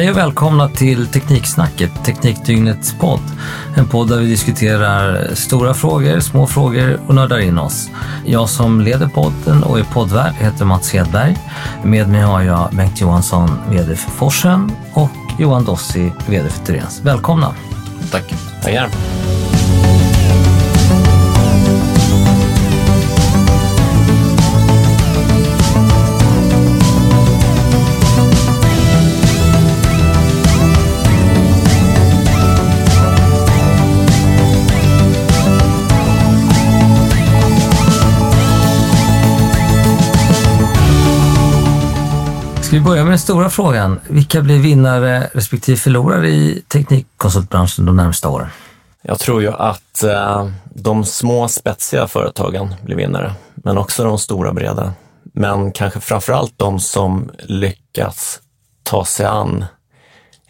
Hej och välkomna till Tekniksnacket, Teknikdygnets podd. En podd där vi diskuterar stora frågor, små frågor och nördar in oss. Jag som leder podden och är poddvärd heter Mats Hedberg. Med mig har jag Bengt Johansson, VD för Forsen och Johan Dossi, VD för Therens. Välkomna! Tack. Tackar. Ska vi börja med den stora frågan? Vilka blir vinnare respektive förlorare i teknikkonsultbranschen de närmsta åren? Jag tror ju att eh, de små spetsiga företagen blir vinnare, men också de stora breda. Men kanske framförallt de som lyckas ta sig an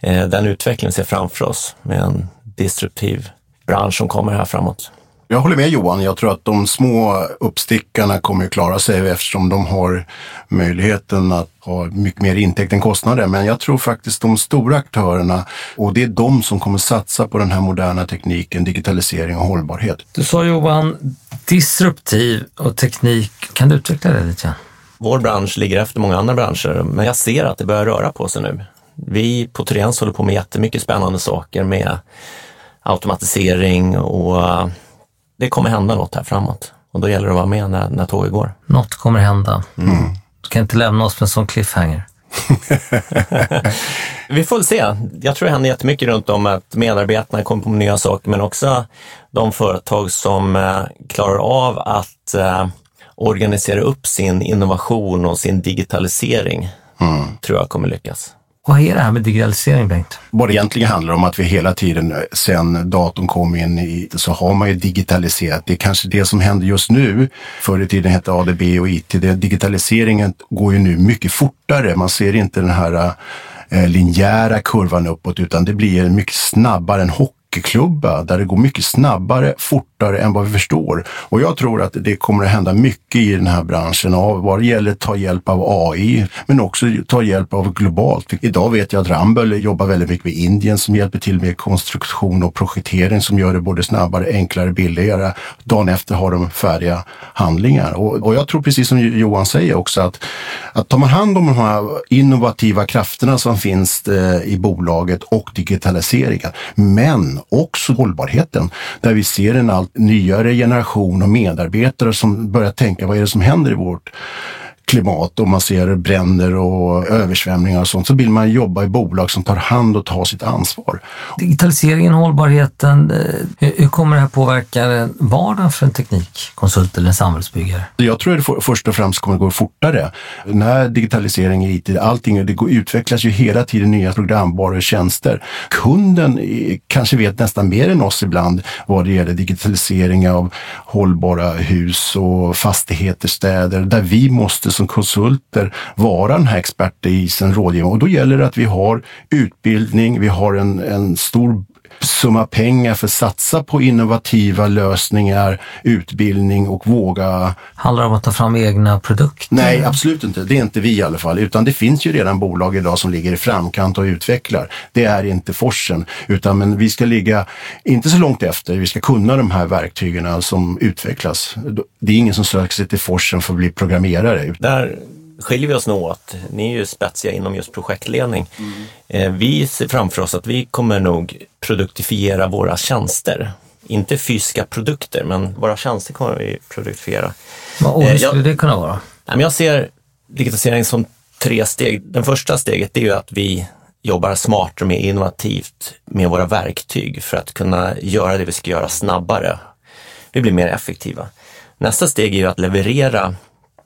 eh, den utveckling vi ser framför oss med en disruptiv bransch som kommer här framåt. Jag håller med Johan. Jag tror att de små uppstickarna kommer att klara sig eftersom de har möjligheten att ha mycket mer intäkt än kostnader. Men jag tror faktiskt de stora aktörerna och det är de som kommer satsa på den här moderna tekniken, digitalisering och hållbarhet. Du sa Johan, disruptiv och teknik. Kan du utveckla det lite? Vår bransch ligger efter många andra branscher, men jag ser att det börjar röra på sig nu. Vi på Thorens håller på med jättemycket spännande saker med automatisering och det kommer hända något här framåt. Och då gäller det att vara med när, när tåget går. Något kommer hända. Mm. Du kan inte lämna oss med en sån cliffhanger. Vi får se. Jag tror det händer jättemycket runt om att medarbetarna kommer på nya saker, men också de företag som eh, klarar av att eh, organisera upp sin innovation och sin digitalisering, mm. tror jag kommer lyckas. Vad är det här med digitalisering, Bengt? Vad det egentligen handlar om att vi hela tiden sen datorn kom in i, så har man ju digitaliserat. Det är kanske det som händer just nu. Förr i tiden hette ADB och IT. Det, digitaliseringen går ju nu mycket fortare. Man ser inte den här eh, linjära kurvan uppåt utan det blir mycket snabbare än hockey hockeyklubba där det går mycket snabbare, fortare än vad vi förstår. Och jag tror att det kommer att hända mycket i den här branschen av vad det gäller att ta hjälp av AI, men också ta hjälp av globalt. Idag vet jag att Ramboll jobbar väldigt mycket med Indien som hjälper till med konstruktion och projektering som gör det både snabbare, enklare, billigare. Dagen efter har de färdiga handlingar. Och, och jag tror precis som Johan säger också att, att tar man hand om de här innovativa krafterna som finns eh, i bolaget och digitaliseringen, men också hållbarheten. Där vi ser en allt nyare generation av medarbetare som börjar tänka vad är det som händer i vårt klimat och man ser bränder och översvämningar och sånt så vill man jobba i bolag som tar hand och tar sitt ansvar. Digitaliseringen, hållbarheten, eh, hur kommer det här påverka vardagen för en teknikkonsult eller en samhällsbyggare? Jag tror att det först och främst kommer att gå fortare. När digitalisering IT, allting det utvecklas ju hela tiden nya programvaror och tjänster. Kunden kanske vet nästan mer än oss ibland vad det gäller digitalisering av hållbara hus och fastigheter, städer, där vi måste som konsulter vara den här expertisen, rådgivaren. Och då gäller det att vi har utbildning, vi har en, en stor summa pengar för att satsa på innovativa lösningar, utbildning och våga... Handlar det om att ta fram egna produkter? Nej, absolut inte. Det är inte vi i alla fall, utan det finns ju redan bolag idag som ligger i framkant och utvecklar. Det är inte Forsen, utan men vi ska ligga inte så långt efter. Vi ska kunna de här verktygen som utvecklas. Det är ingen som söker sig till Forsen för att bli programmerare. Där skiljer vi oss nog åt. Ni är ju spetsiga inom just projektledning. Mm. Vi ser framför oss att vi kommer nog produktifiera våra tjänster. Inte fysiska produkter, men våra tjänster kommer vi produktifiera. Vad eh, skulle det kunna vara? Jag ser digitalisering som tre steg. Det första steget är ju att vi jobbar smartare och mer innovativt med våra verktyg för att kunna göra det vi ska göra snabbare. Vi blir mer effektiva. Nästa steg är ju att leverera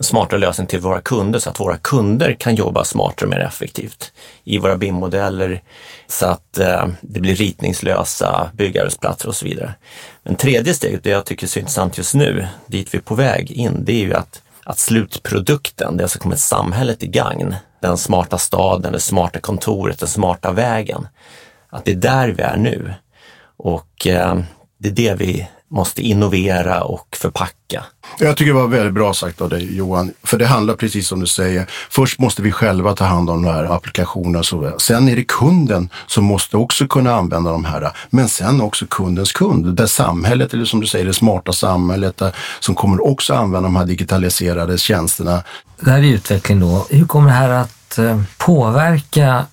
smarta lösning till våra kunder så att våra kunder kan jobba smartare och mer effektivt i våra BIM-modeller så att eh, det blir ritningslösa byggarbetsplatser och så vidare. Men tredje steget, det jag tycker är så intressant just nu, dit vi är på väg in, det är ju att, att slutprodukten, det som alltså kommer samhället i gagn, den smarta staden, det smarta kontoret, den smarta vägen, att det är där vi är nu. Och eh, det är det vi måste innovera och förpacka. Jag tycker det var väldigt bra sagt av dig Johan, för det handlar precis som du säger. Först måste vi själva ta hand om de här applikationerna. Så sen är det kunden som måste också kunna använda de här, men sen också kundens kund, där samhället, eller som du säger, det smarta samhället, där, som kommer också använda de här digitaliserade tjänsterna. Det här är utveckling då. Hur kommer det här att eh, påverka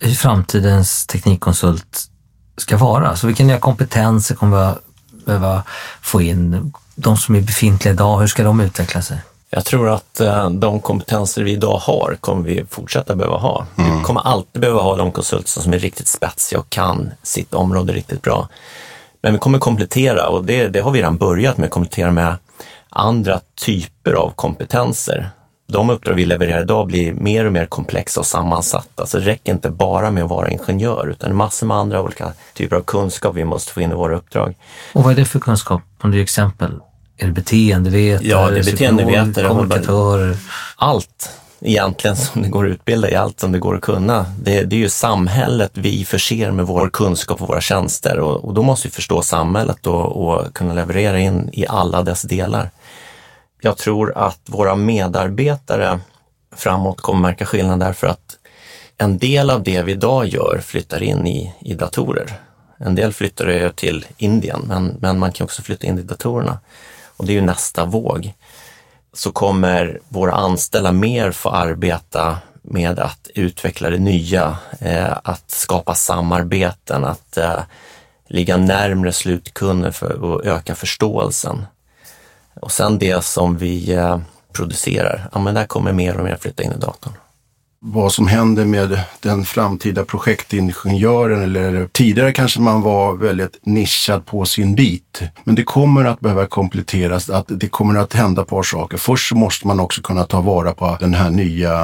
hur framtidens teknikkonsult ska vara? Så vilka nya kompetenser kommer vi behöva få in? De som är befintliga idag, hur ska de utveckla sig? Jag tror att eh, de kompetenser vi idag har kommer vi fortsätta behöva ha. Mm. Vi kommer alltid behöva ha de konsulter som är riktigt spetsiga och kan sitt område riktigt bra. Men vi kommer komplettera och det, det har vi redan börjat med, komplettera med andra typer av kompetenser de uppdrag vi levererar idag blir mer och mer komplexa och sammansatta. Så det räcker inte bara med att vara ingenjör utan massor med andra olika typer av kunskap vi måste få in i våra uppdrag. Och vad är det för kunskap? Om du ger exempel. Är det beteendevetare? Ja, det är beteendevetare. Kommunikatörer? Allt egentligen som det går att utbilda i, allt som det går att kunna. Det, det är ju samhället vi förser med vår kunskap och våra tjänster och, och då måste vi förstå samhället och, och kunna leverera in i alla dess delar. Jag tror att våra medarbetare framåt kommer märka skillnad därför att en del av det vi idag gör flyttar in i, i datorer. En del flyttar det till Indien, men, men man kan också flytta in i datorerna. Och det är ju nästa våg. Så kommer våra anställda mer få arbeta med att utveckla det nya, eh, att skapa samarbeten, att eh, ligga närmre slutkunder för att öka förståelsen. Och sen det som vi eh, producerar, ja men där kommer mer och mer flytta in i datorn vad som händer med den framtida projektingenjören eller tidigare kanske man var väldigt nischad på sin bit. Men det kommer att behöva kompletteras, att det kommer att hända ett par saker. Först så måste man också kunna ta vara på den här nya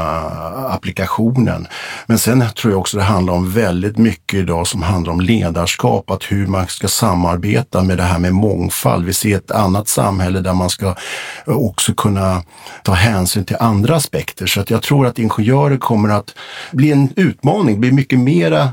applikationen. Men sen tror jag också det handlar om väldigt mycket idag som handlar om ledarskap, att hur man ska samarbeta med det här med mångfald. Vi ser ett annat samhälle där man ska också kunna ta hänsyn till andra aspekter. Så att jag tror att ingenjörer kommer att bli en utmaning, bli mycket mera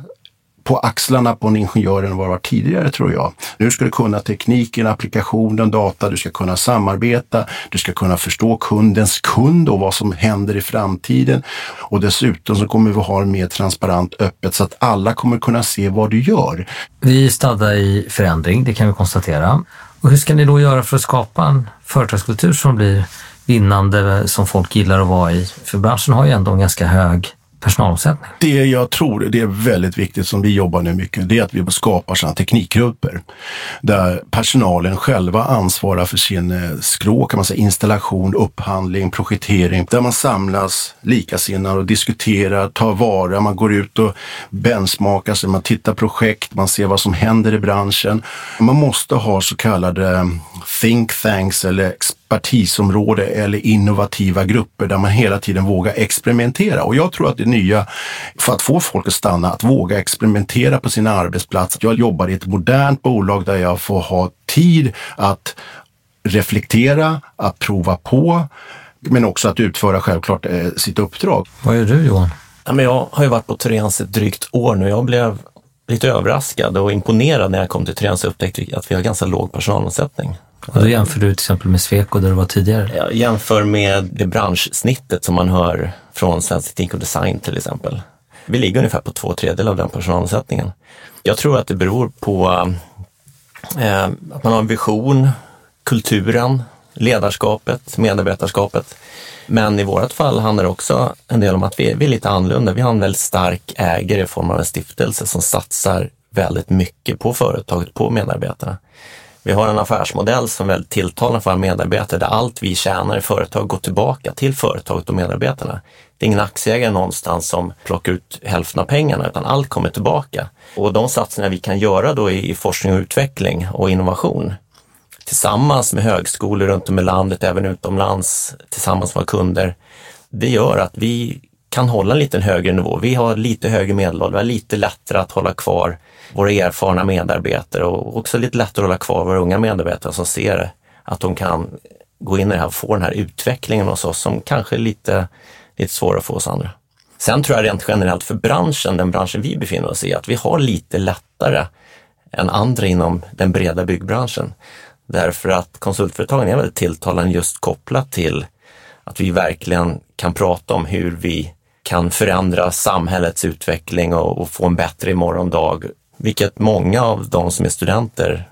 på axlarna på en ingenjör än vad det var tidigare tror jag. Nu ska du kunna tekniken, applikationen, data, du ska kunna samarbeta, du ska kunna förstå kundens kund och vad som händer i framtiden. Och dessutom så kommer vi ha mer transparent öppet så att alla kommer kunna se vad du gör. Vi är stadda i förändring, det kan vi konstatera. Och hur ska ni då göra för att skapa en företagskultur som blir vinnande som folk gillar att vara i. För branschen har ju ändå en ganska hög personalomsättning. Det jag tror det är väldigt viktigt som vi jobbar nu mycket, det är att vi skapar sådana teknikgrupper där personalen själva ansvarar för sin eh, skrå, kan man säga, installation, upphandling, projektering, där man samlas likasinnade och diskuterar, tar vara, man går ut och benchmarkar sig, man tittar projekt, man ser vad som händer i branschen. Man måste ha så kallade eh, think tanks eller expertisområde eller innovativa grupper där man hela tiden vågar experimentera. Och jag tror att det nya för att få folk att stanna, att våga experimentera på sin arbetsplats. Jag jobbar i ett modernt bolag där jag får ha tid att reflektera, att prova på, men också att utföra självklart eh, sitt uppdrag. Vad gör du Johan? Ja, men jag har ju varit på Therens ett drygt år nu. Jag blev lite överraskad och imponerad när jag kom till Therens och upptäckte att vi har ganska låg personalomsättning. Och då jämför du till exempel med Sweco där du var tidigare? Jag jämför med det branschsnittet som man hör från Svensk Teknik och Design till exempel. Vi ligger ungefär på två tredjedelar av den personalomsättningen. Jag tror att det beror på eh, att man har en vision, kulturen, ledarskapet, medarbetarskapet. Men i vårt fall handlar det också en del om att vi är, vi är lite annorlunda. Vi har en väldigt stark ägare i form av en stiftelse som satsar väldigt mycket på företaget, på medarbetarna. Vi har en affärsmodell som är väldigt tilltalande för våra medarbetare där allt vi tjänar i företag går tillbaka till företaget och medarbetarna. Det är ingen aktieägare någonstans som plockar ut hälften av pengarna utan allt kommer tillbaka. Och de satsningar vi kan göra då i forskning och utveckling och innovation tillsammans med högskolor runt om i landet, även utomlands, tillsammans med våra kunder, det gör att vi kan hålla en lite högre nivå. Vi har lite högre medelålder, vi har lite lättare att hålla kvar våra erfarna medarbetare och också lite lättare att hålla kvar våra unga medarbetare som ser att de kan gå in i det här och få den här utvecklingen hos oss som kanske är lite, lite svårare för oss andra. Sen tror jag rent generellt för branschen, den branschen vi befinner oss i, att vi har lite lättare än andra inom den breda byggbranschen. Därför att konsultföretagen är väldigt tilltalande just kopplat till att vi verkligen kan prata om hur vi kan förändra samhällets utveckling och, och få en bättre morgondag. Vilket många av de som är studenter,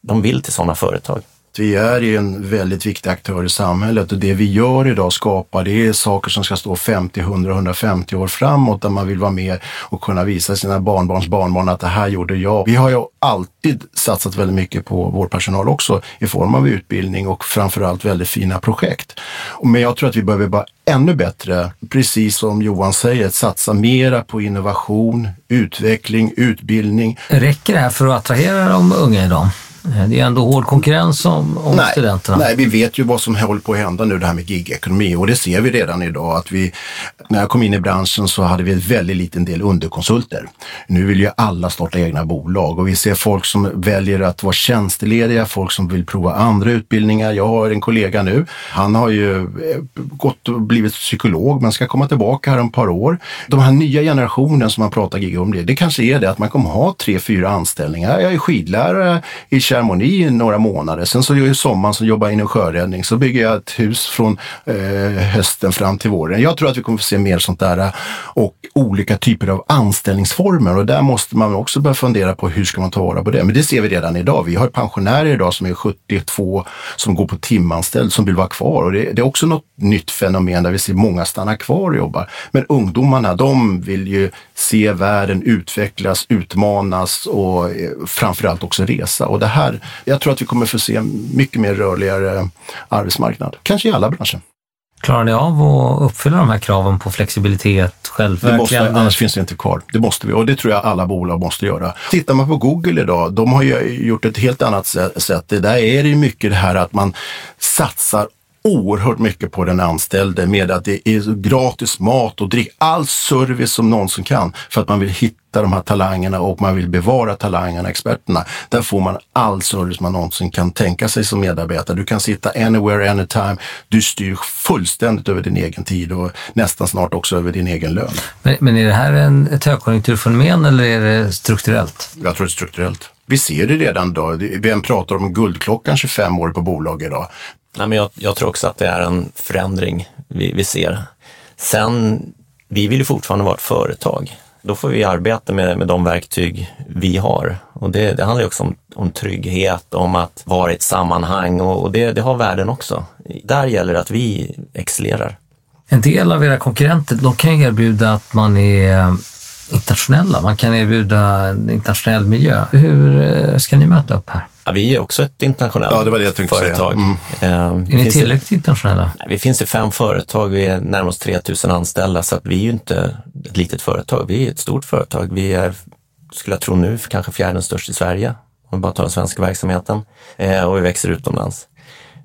de vill till sådana företag. Vi är en väldigt viktig aktör i samhället och det vi gör idag skapar, det är saker som ska stå 50, 100, 150 år framåt där man vill vara med och kunna visa sina barnbarns barnbarn att det här gjorde jag. Vi har ju alltid satsat väldigt mycket på vår personal också i form av utbildning och framförallt väldigt fina projekt. Men jag tror att vi behöver vara ännu bättre, precis som Johan säger, satsa mera på innovation, utveckling, utbildning. Räcker det här för att attrahera de unga idag? Eh, det är ändå hård konkurrens om, om nej, studenterna. Nej, vi vet ju vad som håller på att hända nu det här med gigekonomi och det ser vi redan idag att vi, när jag kom in i branschen så hade vi en väldigt liten del underkonsulter. Nu vill ju alla starta egna bolag och vi ser folk som väljer att vara tjänstelediga, folk som vill prova andra utbildningar. Jag har en kollega nu, han har ju eh, gått och blivit psykolog men ska komma tillbaka här om ett par år. De här nya generationen som man pratar gig om det, det kanske är det att man kommer ha tre, fyra anställningar. Jag är skidlärare i ceremoni i några månader. Sen så i sommaren så jobbar jag inom sjöräddning. Så bygger jag ett hus från eh, hösten fram till våren. Jag tror att vi kommer få se mer sånt där eh, och olika typer av anställningsformer och där måste man också börja fundera på hur ska man ta vara på det. Men det ser vi redan idag. Vi har pensionärer idag som är 72 som går på timanställd som vill vara kvar och det, det är också något nytt fenomen där vi ser många stanna kvar och jobbar. Men ungdomarna, de vill ju se världen utvecklas, utmanas och eh, framförallt också resa. Och det här, jag tror att vi kommer få se mycket mer rörligare arbetsmarknad, kanske i alla branscher. Klarar ni av att uppfylla de här kraven på flexibilitet, självförverkligande? Annars finns det inte kvar. Det måste vi och det tror jag alla bolag måste göra. Tittar man på Google idag, de har ju gjort ett helt annat sätt. Det där är det ju mycket det här att man satsar oerhört mycket på den anställde med att det är gratis mat och dryck, all service som någonsin kan för att man vill hitta de här talangerna och man vill bevara talangerna, experterna. Där får man all service man någonsin kan tänka sig som medarbetare. Du kan sitta anywhere, anytime. Du styr fullständigt över din egen tid och nästan snart också över din egen lön. Men, men är det här en, ett högkonjunkturfenomen eller är det strukturellt? Jag tror det är strukturellt. Vi ser det redan idag. Vem pratar om guldklockan 25 år på bolag idag? Nej, men jag, jag, tror också att det är en förändring vi, vi ser. Sen, vi vill ju fortfarande vara ett företag. Då får vi arbeta med, med de verktyg vi har. Och det, det handlar också om, om trygghet, om att vara i ett sammanhang och, och det, det har värden också. Där gäller det att vi excellerar. En del av era konkurrenter, de kan erbjuda att man är eh, internationella. Man kan erbjuda en internationell miljö. Hur eh, ska ni möta upp här? Ja, vi är också ett internationellt ja, det var det jag företag. Mm. Eh, är ni tillräckligt internationella? Vi finns i fem företag, vi är närmare oss 3000 anställda så att vi är ju inte ett litet företag, vi är ett stort företag. Vi är, skulle jag tro nu, kanske fjärde störst i Sverige, om vi bara tar den svenska verksamheten. Eh, och vi växer utomlands.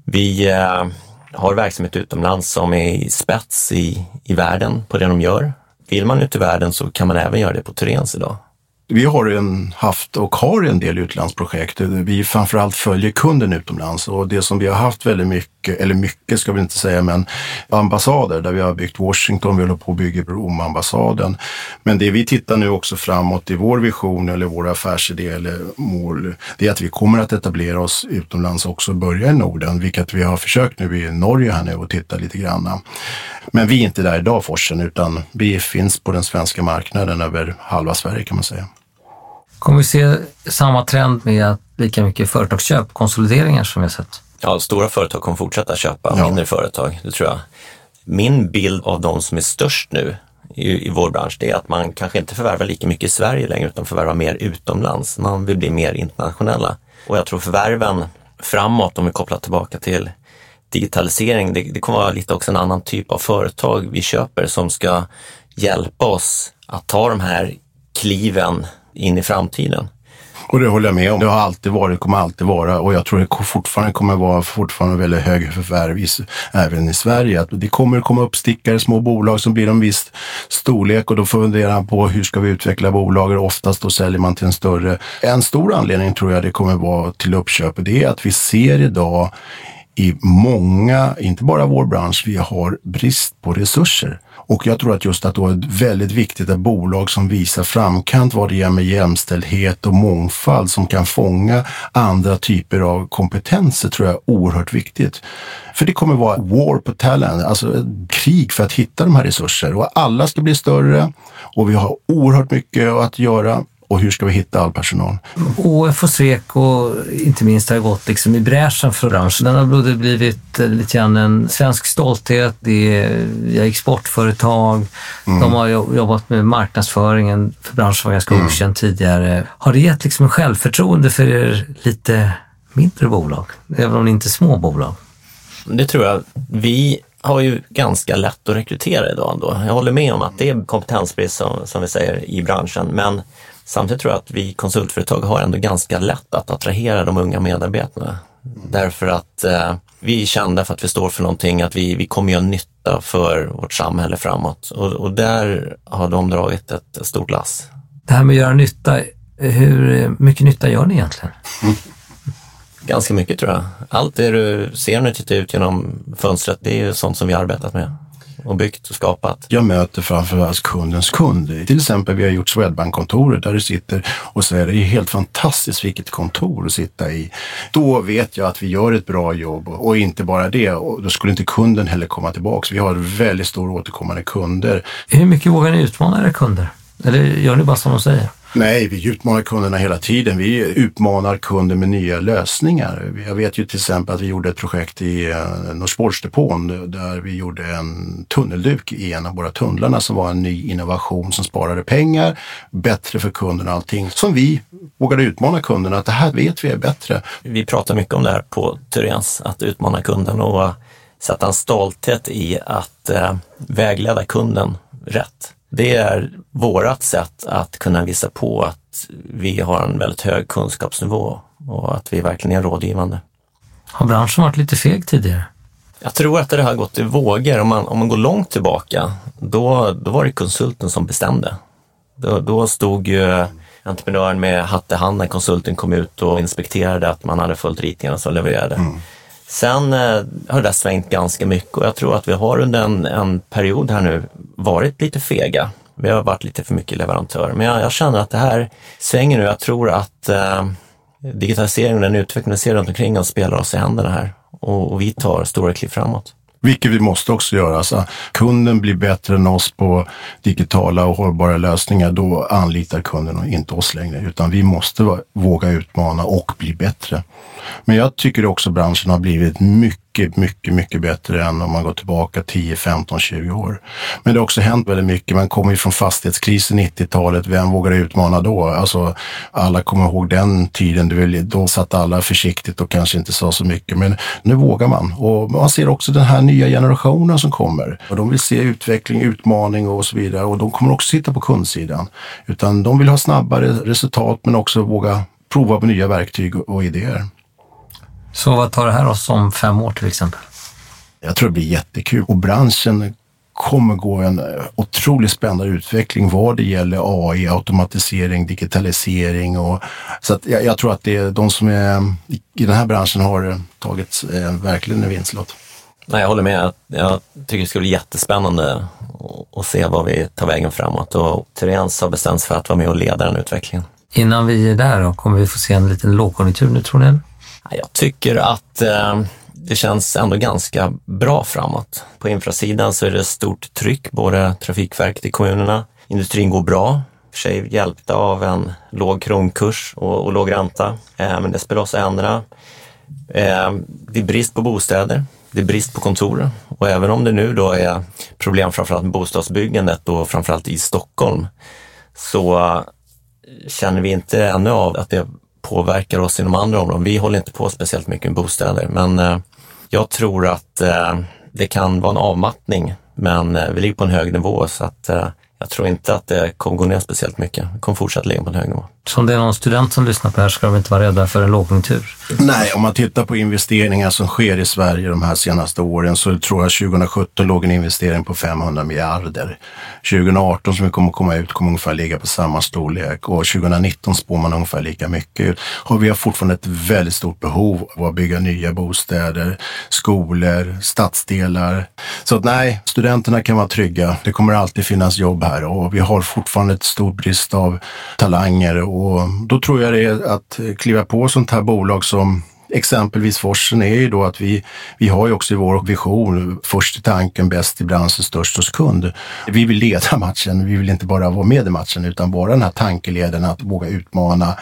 Vi eh, har verksamhet utomlands som är i spets i, i världen på det de gör. Vill man ut i världen så kan man även göra det på Turens idag. Vi har en, haft och har en del utlandsprojekt. Vi framförallt följer kunden utomlands och det som vi har haft väldigt mycket, eller mycket ska vi inte säga, men ambassader där vi har byggt Washington, vi håller på att bygga Romambassaden. Men det vi tittar nu också framåt i vår vision eller vår affärsidé eller mål, det är att vi kommer att etablera oss utomlands också, och börja i Norden, vilket vi har försökt nu i Norge här nu och titta lite grann. Men vi är inte där idag Forsen, utan vi finns på den svenska marknaden över halva Sverige kan man säga. Kommer vi se samma trend med lika mycket företagsköp, konsolideringar som vi har sett? Ja, stora företag kommer fortsätta köpa ja. mindre företag, det tror jag. Min bild av de som är störst nu i, i vår bransch, det är att man kanske inte förvärvar lika mycket i Sverige längre utan förvärvar mer utomlands. Man vill bli mer internationella. Och jag tror förvärven framåt, om vi kopplar tillbaka till digitalisering, det, det kommer vara lite också en annan typ av företag vi köper som ska hjälpa oss att ta de här kliven in i framtiden. Och det håller jag med om. Det har alltid varit, kommer alltid vara och jag tror det fortfarande kommer vara fortfarande väldigt hög förvärv även i Sverige. Att det kommer komma uppstickare, små bolag som blir en viss storlek och då funderar man på hur ska vi utveckla bolagen? Oftast då säljer man till en större. En stor anledning tror jag det kommer vara till uppköp det är att vi ser idag i många, inte bara vår bransch, vi har brist på resurser. Och jag tror att just att då är väldigt viktigt att bolag som visar framkant vad det gäller med jämställdhet och mångfald som kan fånga andra typer av kompetenser tror jag är oerhört viktigt. För det kommer vara war på talent, alltså ett krig för att hitta de här resurserna och alla ska bli större och vi har oerhört mycket att göra och hur ska vi hitta all personal? ÅF och Sweco, inte minst, har gått liksom i bräschen för branschen. Den har blivit eh, lite grann en svensk stolthet. Det är via exportföretag. Mm. De har jobbat med marknadsföringen för branschen var ganska mm. okänd tidigare. Har det gett liksom en självförtroende för er lite mindre bolag, även om ni inte är små bolag? Det tror jag. Vi har ju ganska lätt att rekrytera idag ändå. Jag håller med om att det är kompetensbrist som, som vi säger i branschen, men Samtidigt tror jag att vi konsultföretag har ändå ganska lätt att attrahera de unga medarbetarna. Därför att eh, vi är kända för att vi står för någonting, att vi, vi kommer göra nytta för vårt samhälle framåt. Och, och där har de dragit ett, ett stort lass. Det här med att göra nytta, hur mycket nytta gör ni egentligen? Mm. Ganska mycket tror jag. Allt det du ser när du tittar ut genom fönstret, det är ju sånt som vi arbetat med och byggt och skapat. Jag möter framförallt kundens kund. Till exempel vi har gjort Swedbank-kontoret där du sitter och säger det är helt fantastiskt vilket kontor att sitta i. Då vet jag att vi gör ett bra jobb och inte bara det. Och då skulle inte kunden heller komma tillbaks. Vi har väldigt stora återkommande kunder. Hur mycket vågar ni utmana era kunder? Eller gör ni bara som de säger? Nej, vi utmanar kunderna hela tiden. Vi utmanar kunder med nya lösningar. Jag vet ju till exempel att vi gjorde ett projekt i eh, Norsborgsdepån Norrsportsdepån där vi gjorde en tunnelduk i en av våra tunnlarna som var en ny innovation som sparade pengar, bättre för kunderna och allting. Som vi vågade utmana kunderna att det här vet vi är bättre. Vi pratar mycket om det här på Tyrens, att utmana kunden och sätta en stolthet i att eh, vägleda kunden rätt. Det är vårat sätt att kunna visa på att vi har en väldigt hög kunskapsnivå och att vi verkligen är rådgivande. Har branschen varit lite feg tidigare? Jag tror att det har gått i vågor. Om man, om man går långt tillbaka, då, då var det konsulten som bestämde. Då, då stod ju entreprenören med hatt i handen, konsulten kom ut och inspekterade att man hade följt ritningarna som levererade. Mm. Sen eh, har det där svängt ganska mycket och jag tror att vi har under en, en period här nu varit lite fega. Vi har varit lite för mycket leverantör. Men jag, jag känner att det här svänger nu. Jag tror att eh, digitaliseringen och den utveckling vi ser runt omkring oss spelar oss i händerna här och, och vi tar stora kliv framåt. Vilket vi måste också göra. Alltså, kunden blir bättre än oss på digitala och hållbara lösningar. Då anlitar kunden inte oss längre, utan vi måste våga utmana och bli bättre. Men jag tycker också branschen har blivit mycket mycket, mycket, mycket bättre än om man går tillbaka 10, 15, 20 år. Men det har också hänt väldigt mycket. Man kommer ju från fastighetskrisen 90-talet. Vem vågar utmana då? Alltså, alla kommer ihåg den tiden. Då satt alla försiktigt och kanske inte sa så mycket. Men nu vågar man. Och man ser också den här nya generationen som kommer. Och de vill se utveckling, utmaning och så vidare. Och de kommer också sitta på kundsidan. Utan de vill ha snabbare resultat men också våga prova på nya verktyg och idéer. Så vad tar det här oss om fem år till exempel? Jag tror det blir jättekul och branschen kommer gå en otroligt spännande utveckling vad det gäller AI, automatisering, digitalisering och så att jag, jag tror att det är de som är i den här branschen har tagit eh, verkligen en vinstlott. Nej, jag håller med. Jag tycker det ska bli jättespännande att se vad vi tar vägen framåt och Therens har bestämt sig för att vara med och leda den utvecklingen. Innan vi är där då, kommer vi få se en liten lågkonjunktur nu tror ni? Jag tycker att eh, det känns ändå ganska bra framåt. På infrasidan så är det stort tryck, både Trafikverket i kommunerna, industrin går bra, för sig hjälpta av en låg kronkurs och, och låg ränta, eh, men det spelar oss ändra. Eh, det är brist på bostäder, det är brist på kontor och även om det nu då är problem framförallt med bostadsbyggandet och framförallt i Stockholm så eh, känner vi inte ännu av att det påverkar oss inom andra områden. Vi håller inte på speciellt mycket med bostäder, men eh, jag tror att eh, det kan vara en avmattning, men vi ligger på en hög nivå så att jag tror inte att det kommer gå ner speciellt mycket. Det kommer fortsätta ligga på en hög nivå. Så om det är någon student som lyssnar på det här ska de inte vara rädda för en lågkonjunktur? Nej, om man tittar på investeringar som sker i Sverige de här senaste åren så tror jag 2017 låg en investering på 500 miljarder. 2018 som vi kommer komma ut kommer ungefär ligga på samma storlek och 2019 spår man ungefär lika mycket. Och vi har fortfarande ett väldigt stort behov av att bygga nya bostäder, skolor, stadsdelar. Så att nej, studenterna kan vara trygga. Det kommer alltid finnas jobb här och vi har fortfarande ett stor brist av talanger och då tror jag det är att kliva på sånt här bolag som exempelvis Forsen är ju då att vi, vi har ju också i vår vision först i tanken, bäst i branschen, störst hos kund. Vi vill leda matchen, vi vill inte bara vara med i matchen utan vara den här tankeleden att våga utmana.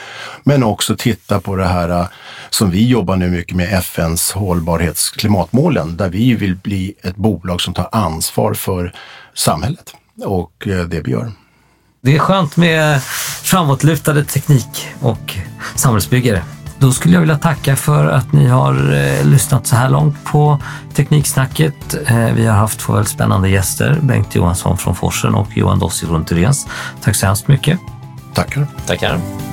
Men också titta på det här äh, som vi jobbar nu mycket med, FNs hållbarhetsklimatmålen, där vi vill bli ett bolag som tar ansvar för samhället och eh, det vi gör. Det är skönt med framåtlutade teknik och samhällsbyggare. Då skulle jag vilja tacka för att ni har eh, lyssnat så här långt på Tekniksnacket. Eh, vi har haft två väldigt spännande gäster, Bengt Johansson från Forsen och Johan Dossi från Therese. Tack så hemskt mycket. Tackar. Tackar.